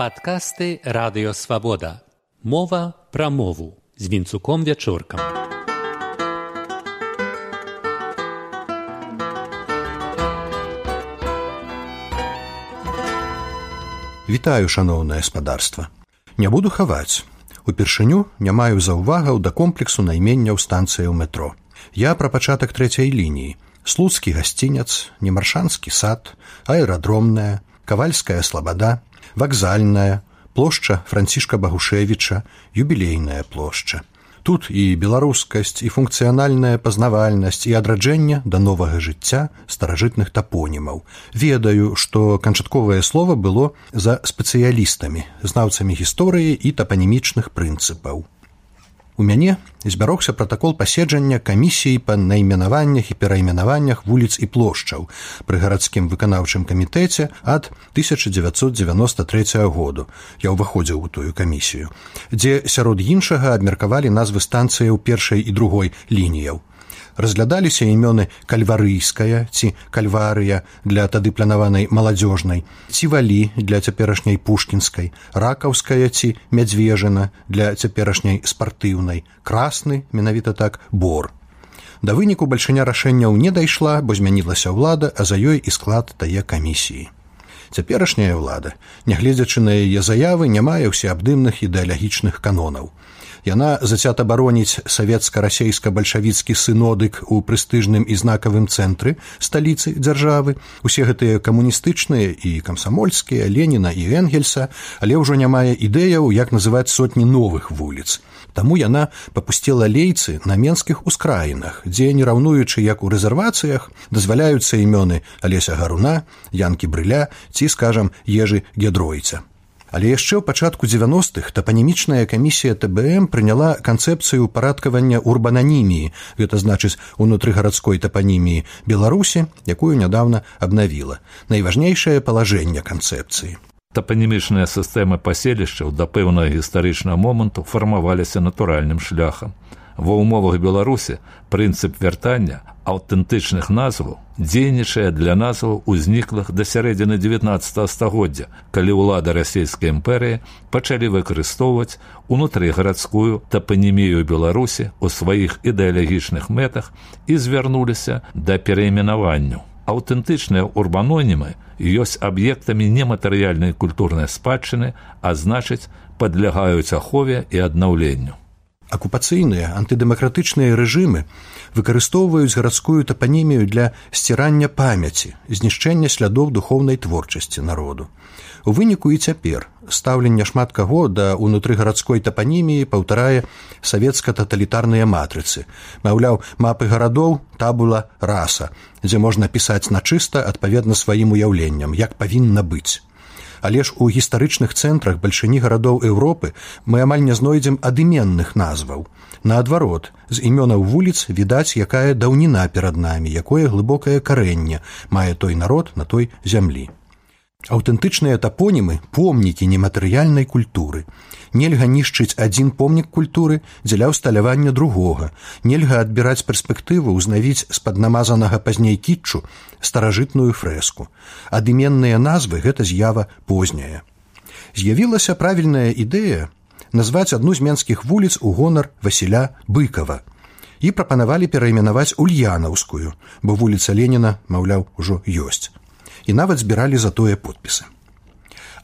Падкасты радыёвабода. Мова пра мову з вінцуком вячоркам. Вітаю шаноўнае спадарства. Не буду хаваць. Упершыню не маю заўвагаў да комплексу найменняў станцыяў метро. Я пра пачатак трэцяй лініі. Слуцкі гасцінец, немаршанскі сад, аэрадромная, кавальская слабада, вакзальная, плошча францішка багушевіча, юбілейная плошча. Тут і беларускасць і функцыянальная пазнавальнасць і адраджэнне да новага жыцця старажытных тапонімаў. Ведаю, што канчатковае слова было за спецыялістамі, знаўцамі гісторыі і тапанімічных прынцыпаў. У мяне збярогся пратакол паседжання камісіі па найменаваннях і перайменаваннях вуліц і плошчаў пры гарадскім выканаўчым камітэце ад 1993 году. Я ўваходзіў у тую камісію, дзе сярод іншага абмеркавалі назвы станцыяў першай і другой лініяў разглядаліся імёны кальварыйская ці кальварыя для тады планаванай маладзёжнай ці валі для цяперашняй пушкінскай ракаўская ці мядзвежана для цяперашняй спартыўнай красны менавіта так бор. Да выніку бальшыня рашэнняў не дайшла бо змянілася ўлада а за ёй і склад тае камісіі. Цяперашняя ўлада нягледзячы на яе заявы не мае ўсеабдымных ідэалагічных канонаў Яна зацята бароніць савецка-расейска-бальшавіцкі сынодык у прэстыжным і знакавым цэнтры сталіцы дзяржавы. Усе гэтыя камуністычныя і камсамольскія Леніна і Энгельса, але ўжо не мае ідэяў, як называць сотні новых вуліц. Таму яна папусціла лейцы на менскіх ускраінах, дзе не раўнуючы як у рэзервацыях дазваляюцца імёны алеся гаруна, янкі брыля ці скажам ежы гедройца. Але яшчэ ў пачатку 90-х тапанімічная камісія ТБМ прыняла канцэпцыю парадкавання урбананіміі, гэта значыць унутрыгарадской тапаніміі Беларусі, якую нядаўна абнавіла. Найважнейшае палажэнне канцэпцыі. Тапанімічныя сістэмы паселішчаў да пэўнага гістарычнага моманту фармаваліся натуральным шляхам. Ва ўмовах Беларусі прынцып вяртання аўтэнтычных назваў дзейнічае для назваў узніклых да сярэдзіны 19 стагоддзя, калі ўлада расійскай імперыі пачалі выкарыстоўваць унутрыгарадскую тапанімію Беларусі ў сваіх ідэалагічных мэтах і звярнуліся да перайменаванню. Аўтэнтычныя урбанонімы ёсць аб'ектамі нематэрыяльнай культурнай спадчыны, а значыць, падлягаюць ахове і аднаўленню. Акупацыйныя антыдэмакратычныя рэжымы выкарыстоўваюць гарадскую тапанімію для сцірання памяці, знішчэння слядоў духоўнай творчасці народу. У выніку і цяпер стаўленне шмат каго да ўнутрыгарадской тапаніміі паўтарае савецка-таталітарныя матрыцы. Маўляў, мапы гарадоў табула раса, дзе можна пісаць начыста адпаведна сваім уяўленням, як павінна быць. Але ж у гістарычных цэнтрах бальшыні гарадоў Еўропы мы амаль не знойдзем адыменных назваў. Наадварот, з імёнаў вуліц відаць, якая даўніна перад намі, якое глыбокае карэнне мае той народ на той зямлі. Аўтэнтычныя тапонімы помнікі нематэрыяльнай культуры. Нельга нішчыць адзін помнік культуры дзеля ўсталявання другога. Нельга адбіраць перспектыву ўзнавіць з-пад намазанага пазней кітчу старажытную фрэску. Адыменныя назвы гэта з'ява позняя. З'явілася правільная ідэя назваць адну з менскіх вуліц у гонар Васіля быкова і прапанавалі перайменаваць ульянаўскую, бо вуліца Леніна, маўляў, ужо ёсць. І нават збіралі за тое подпісы.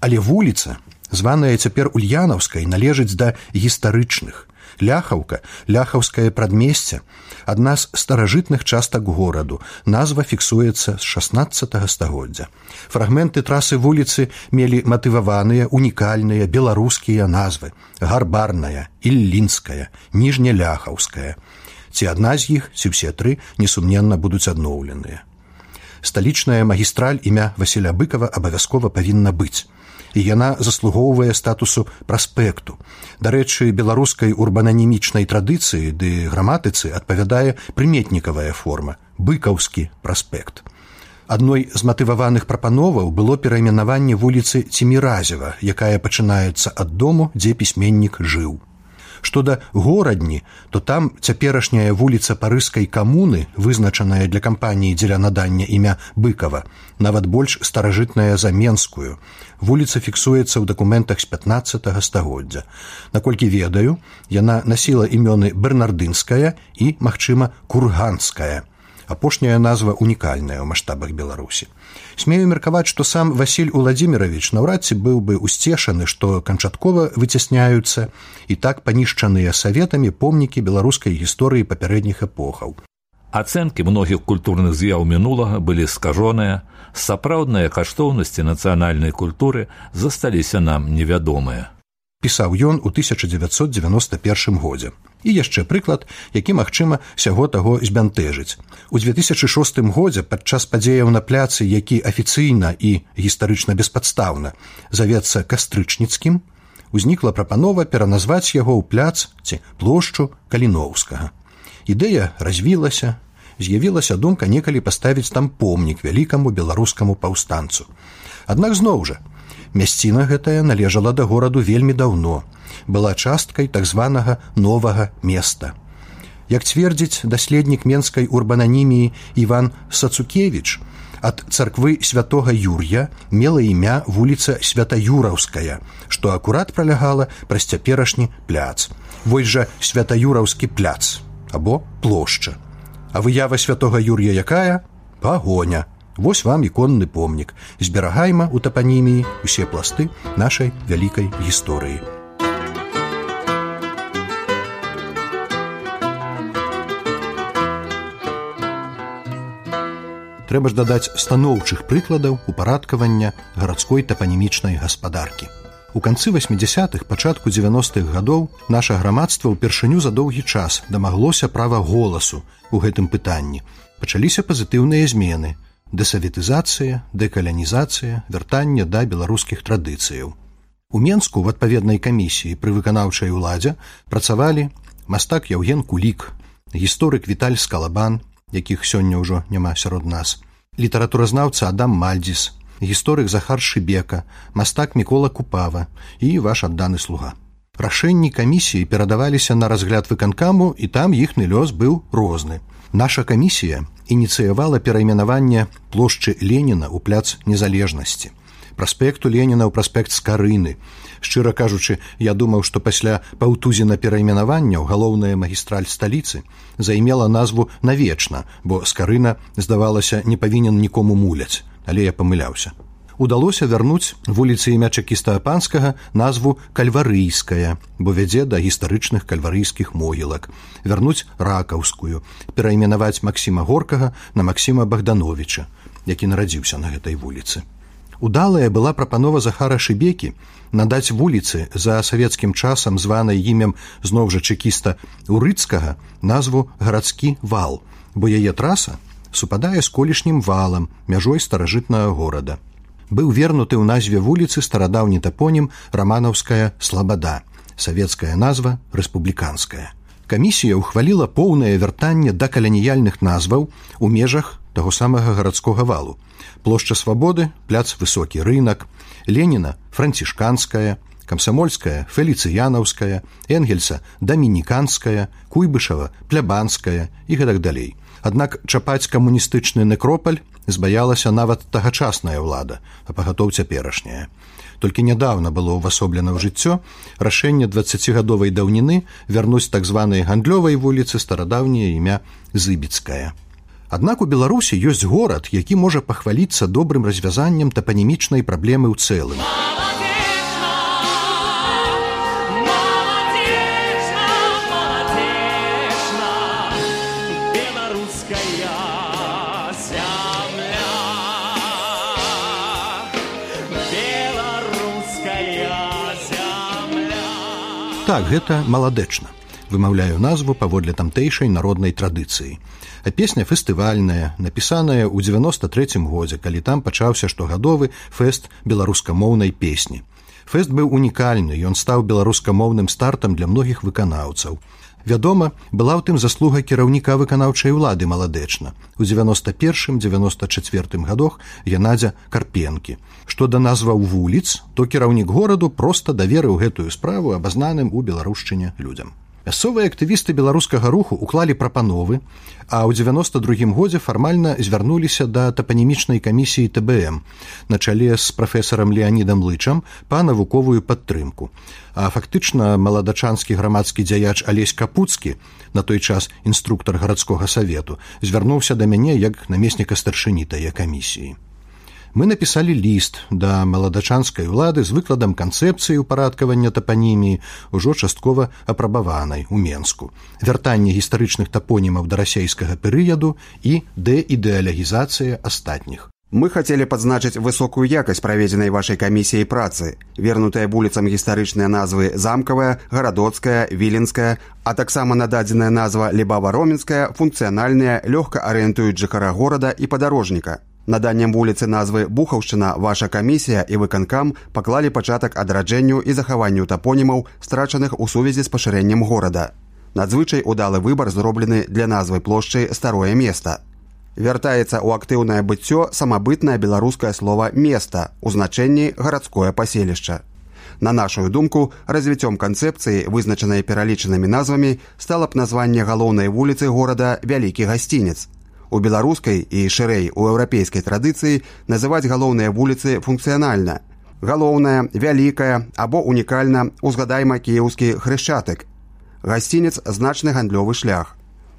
Але вуліца, званая цяпер ульянаўскай належыць да гістарычных, ляхаўка ляхаўскае прадмесце адна з старажытных частак гораду. Назва фіксуецца з 16 стагоддзя. Фрагменты трасы вуліцы мелі матываваныя унікальныя беларускія назвы. Гарбарная іллінская ніжняляхаўская. Ці адна з іх ці ўсе тры несумненна будуць адноўленыя сталічная магістраль імя васіля быкова абавязкова павінна быць і яна заслугоўвае статусу праспекту. Дарэчы, беларускай урбананімічнай традыцыі ды граматыцы адпавядае прыметнікавая форма быкаўскі праспект. Адной з матываваных прапановаў было перайменаванне вуліцы Ціміразева, якая пачынаецца ад дому, дзе пісьменнік жыў. Што да горадні, то там цяперашняя вуліца парыскай камуны, вызначаная для кампаніі дзеля надання імя быкава, нават больш старажытная за менскую. Вуліца фіксуецца ў дакументах з 15 стагоддзя. Наколькі ведаю, яна насіла імёны бернардынская і, магчыма, курганская. Апошняя назва унікальная ў маштабах Беларусі. Смею меркаваць, што сам Васіль Уладзімірович наўрад ці быў бы усцешаны, што канчаткова выцясняюцца і так панішчаныя саветамі помнікі беларускай гісторыі папярэдніх эпохаў. Ацэнкі многіх культурных з'яў мінулага былі скажоныя, сапраўдныя каштоўнасці нацыянальнай культуры засталіся нам невядомыя. Пісаў ён у 1991 годзе і яшчэ прыклад які магчыма сяго таго збянтэжыць. У 2006 годзе падчас падзеяў на пляцы які афіцыйна і гістарычна беспадстаўна завецца кастрычніцкім узнікла прапанова пераназваць яго ў пляц ці плошчу каліноўскага ідэя развілася з'явілася думка некалі паставіць там помнік вялікаму беларускаму паўстанцу. Аднак зноў жа мясціна гэтая належала да гораду вельмі даўно была часткай так званага новага места. Як цвердзіць даследнік менскай урбананіміі Іван Сацукевич, ад царквы святого Юр'я мела імя вуліца святаюраўская, што акурат пралягала праз цяперашні пляц. Вось жа святаюраўскі пляц або плошча. А выява святого Юр'я якая? пагоня. Вось вам іконны помнік. Зберагайма ў тапаніміі усе пласты нашай вялікай гісторыі. трэба ж дадаць станоўчых прыкладаў упарадкавання гарадской тапанімічнай гаспадаркі. У канцы 80-х пачатку 90-х гадоў наша грамадства ўпершыню за доўгі час дамаглося права голасу у гэтым пытанні. Пачаліся пазітыўныя змены: дэсаветызацыя, дэкалянізацыя, вяртанне да беларускіх традыцыяў. У Менску в адпаведнай камісіі пры выканаўчай уладзе працавалі мастак Яўген Кулік, гісторык Віталь Скалабан, якіх сёння ўжо няма сярод нас. Літаратуразнаўца Адам Мальдзіс, гісторык Захар Шыбека, мастак Мікола Купава і ваш адданы слуга. Рашэнні камісіі перадаваліся на разгляд выканкаму і там іхны лёс быў розны. Наша камісія ініцыявала перайменаванне плошчы Леніна ў пляц незалежнасці праспекту Леніна ў праспект скарыны. Шчыра кажучы, я думаў, што пасля паўтузіна перайменаванняў галоўная магістраль сталіцы займела назву навечна, бо скарына, здавалася, не павінен нікому муляць, але я памыляўся. Удалося вярнуць вуліцы імя чакіста панскага назву кальварыйская, бо вядзе да гістарычных кальварыйскіх могілак, вярнуць ракаўскую, перайменаваць Масіма горкага на Масіма Богдановича, які нарадзіўся на гэтай вуліцы. Удалая была прапанова Захара Шыбекі надаць вуліцы за савецкім часам званай імем зноў жа чекіста урыцкага назву гарадскі вал, бо яе траса супадае з колішнім валам мяжой старажытнага горада. Быў вернуты ў назве вуліцы старадаўні тапонім раманаўская слабада, савецкая назва рэспубліканская. Камісія ўхваліла поўнае вяртанне да каляніяльных назваў у межах таго самага гарадскога валу. Плошча свабоды пляц высокі рынок леніна францішканская камсамольская феліцыянаўская энгельса дамініканская куйбышава плябанская і гэтак далей. Аднак чапаць камуністычны некропаль збаялася нават тагачасная ўлада а пагатоў цяперашняя толькі нядаўна было ўвасоблена ў жыццё рашэнне двадцацігадовай даўніны вярнуць так званай гандлёвай вуліцы старадаўняе імя зыбіцкая Аднак у Беларусі ёсць горад, які можа пахваліцца добрым развязаннем тапанімічнай праблемы ў цэлым. Так гэта маладэчна вымаўляю назву паводле тамтэйшай народнай традыцыі. А песня фестывальная, напісаная ў 93 годзе, калі там пачаўся штогадовы фэст беларускамоўнай песні. Фэст быў унікальны, ён стаў беларускамоўным стартам для многіх выканаўцаў. Вядома, была ў тым заслуга кіраўніка выканаўчай улады маладэчна. У 91-94 гадох Янадзя карпенкі. Што да назваў вуліц, то кіраўнік гораду проста даверыў гэтую справу абазнаным у беларушчыне людзям. Мясцовыя актывісты беларускага руху уклалі прапановы, а ў 92 годзе фармальна звярнуліся да тапанімічнай камісіі ТБМ на чале з прафесарам Леанідам лычам па навуковую падтрымку. А фактычна маладачанскі грамадскі дзяяч алесь капуцкі, на той час інструктар гарадскога савету, звярнуўся да мяне як намесніка старшыні тае камісіі мы напісалі ліст да маладачанскай улады з выкладам канцэпцыі ўпарадкавання тапаніміі ўжо часткова апрабаванай у менску вяртанне гістарычных тапонімаў да расейскага перыяду і дэідэалягізацыя астатніх Мы хацелі падзначыць высокую якасць праведзенай вашай камісіяй працы, вернутая вуліцам гістарычныя назвы замкавая, гарадоцкая, віленская, а таксама нададзеная назва лібава-роменская, функцыянальная, лёгка арыентуюць жыхара горада і падарожніка. Наданнем вуліцы назвы бухаўшчына ваша камісія і выканкам паклалі пачатак адраджэнню і захаванню тапонімаў страчаных у сувязі з пашырэннем горада. Надзвычай удалы выбар зроблены для назвы плошчы старое место. Вяртаецца ў актыўнае быццё самабытнае беларускае слова места у значэнні гарадское паселішча. На нашу думку, развіццём канцэпцыі, вызначанай пералічанымі назвамі, стала б названне галоўнай вуліцы горада вялікі гасцінец, У беларускай і шырэй у еўрапейскай традыцыі называць галоўныя вуліцы функцыянальна. Галоўная, вялікая або унікальна узгадайма кіеўскі хрышчатык. Гасцінец значны гандлёвы шлях.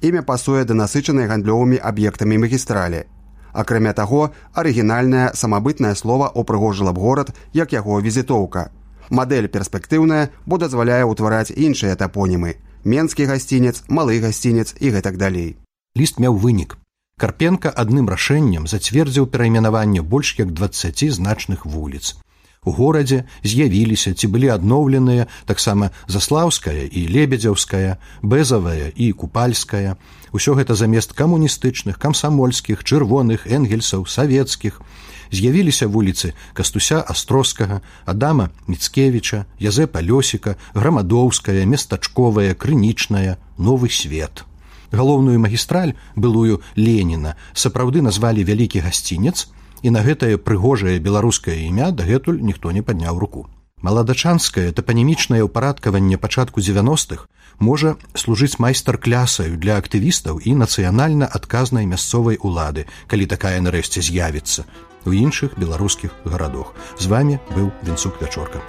Імя пасуе да насычанай гандлёвымі аб'ектамі магістралі. Акрамя таго, арыгінальнае самабытнае слова упрыгожыла б горад як яго візітоўка. Мадэль перспектыўная, бо дазваляе ўтвараць іншыя тапонімы: менскі гасцінец, малы гасцінец і гэтак далей. Ліст меў вынік. Карпенка адным рашэннем зацвердзіў перайменаванне больш як 20 значных вуліц. У горадзе з'явіліся ці былі адноўленыя таксама заслаўская і лебедзяўская, бэзавая і купальская. Усё гэта замест камуністычных, камсамольскіх, чырвоных, энгельсаў, савецкіх. З'явіліся вуліцы кастуся астроскага, Адама Міцкевіча, Язэпа Лёсіка, грамадоўская, местачковая, крынічная, новы свет галоўную магістраль былую леніна сапраўды назвалі вялікі гасцінец і на гэтае прыгожае беларускае імя дагэтуль ніхто не падняў руку. Маладачанскае тапанімічнае ўпарадкаванне пачатку 90-х можа служыць майстар-клясаю для актывістаў і нацыянальна адказнай мясцовай улады калі такая нарэшце з'явіцца у іншых беларускіх гарадах з вами быў вінцук вячорка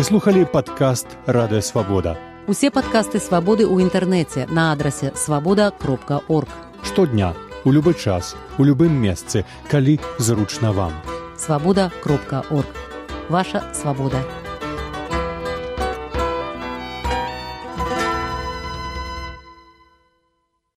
Вы слухали падкаст радыё свабода. Усе падкасты свабоды ў інтэрнэце на адрасе свабода кропка орг. Штодня, у любы час, у любым месцы, калі зручна вам. Свабода кропка орг. Ваша свабода.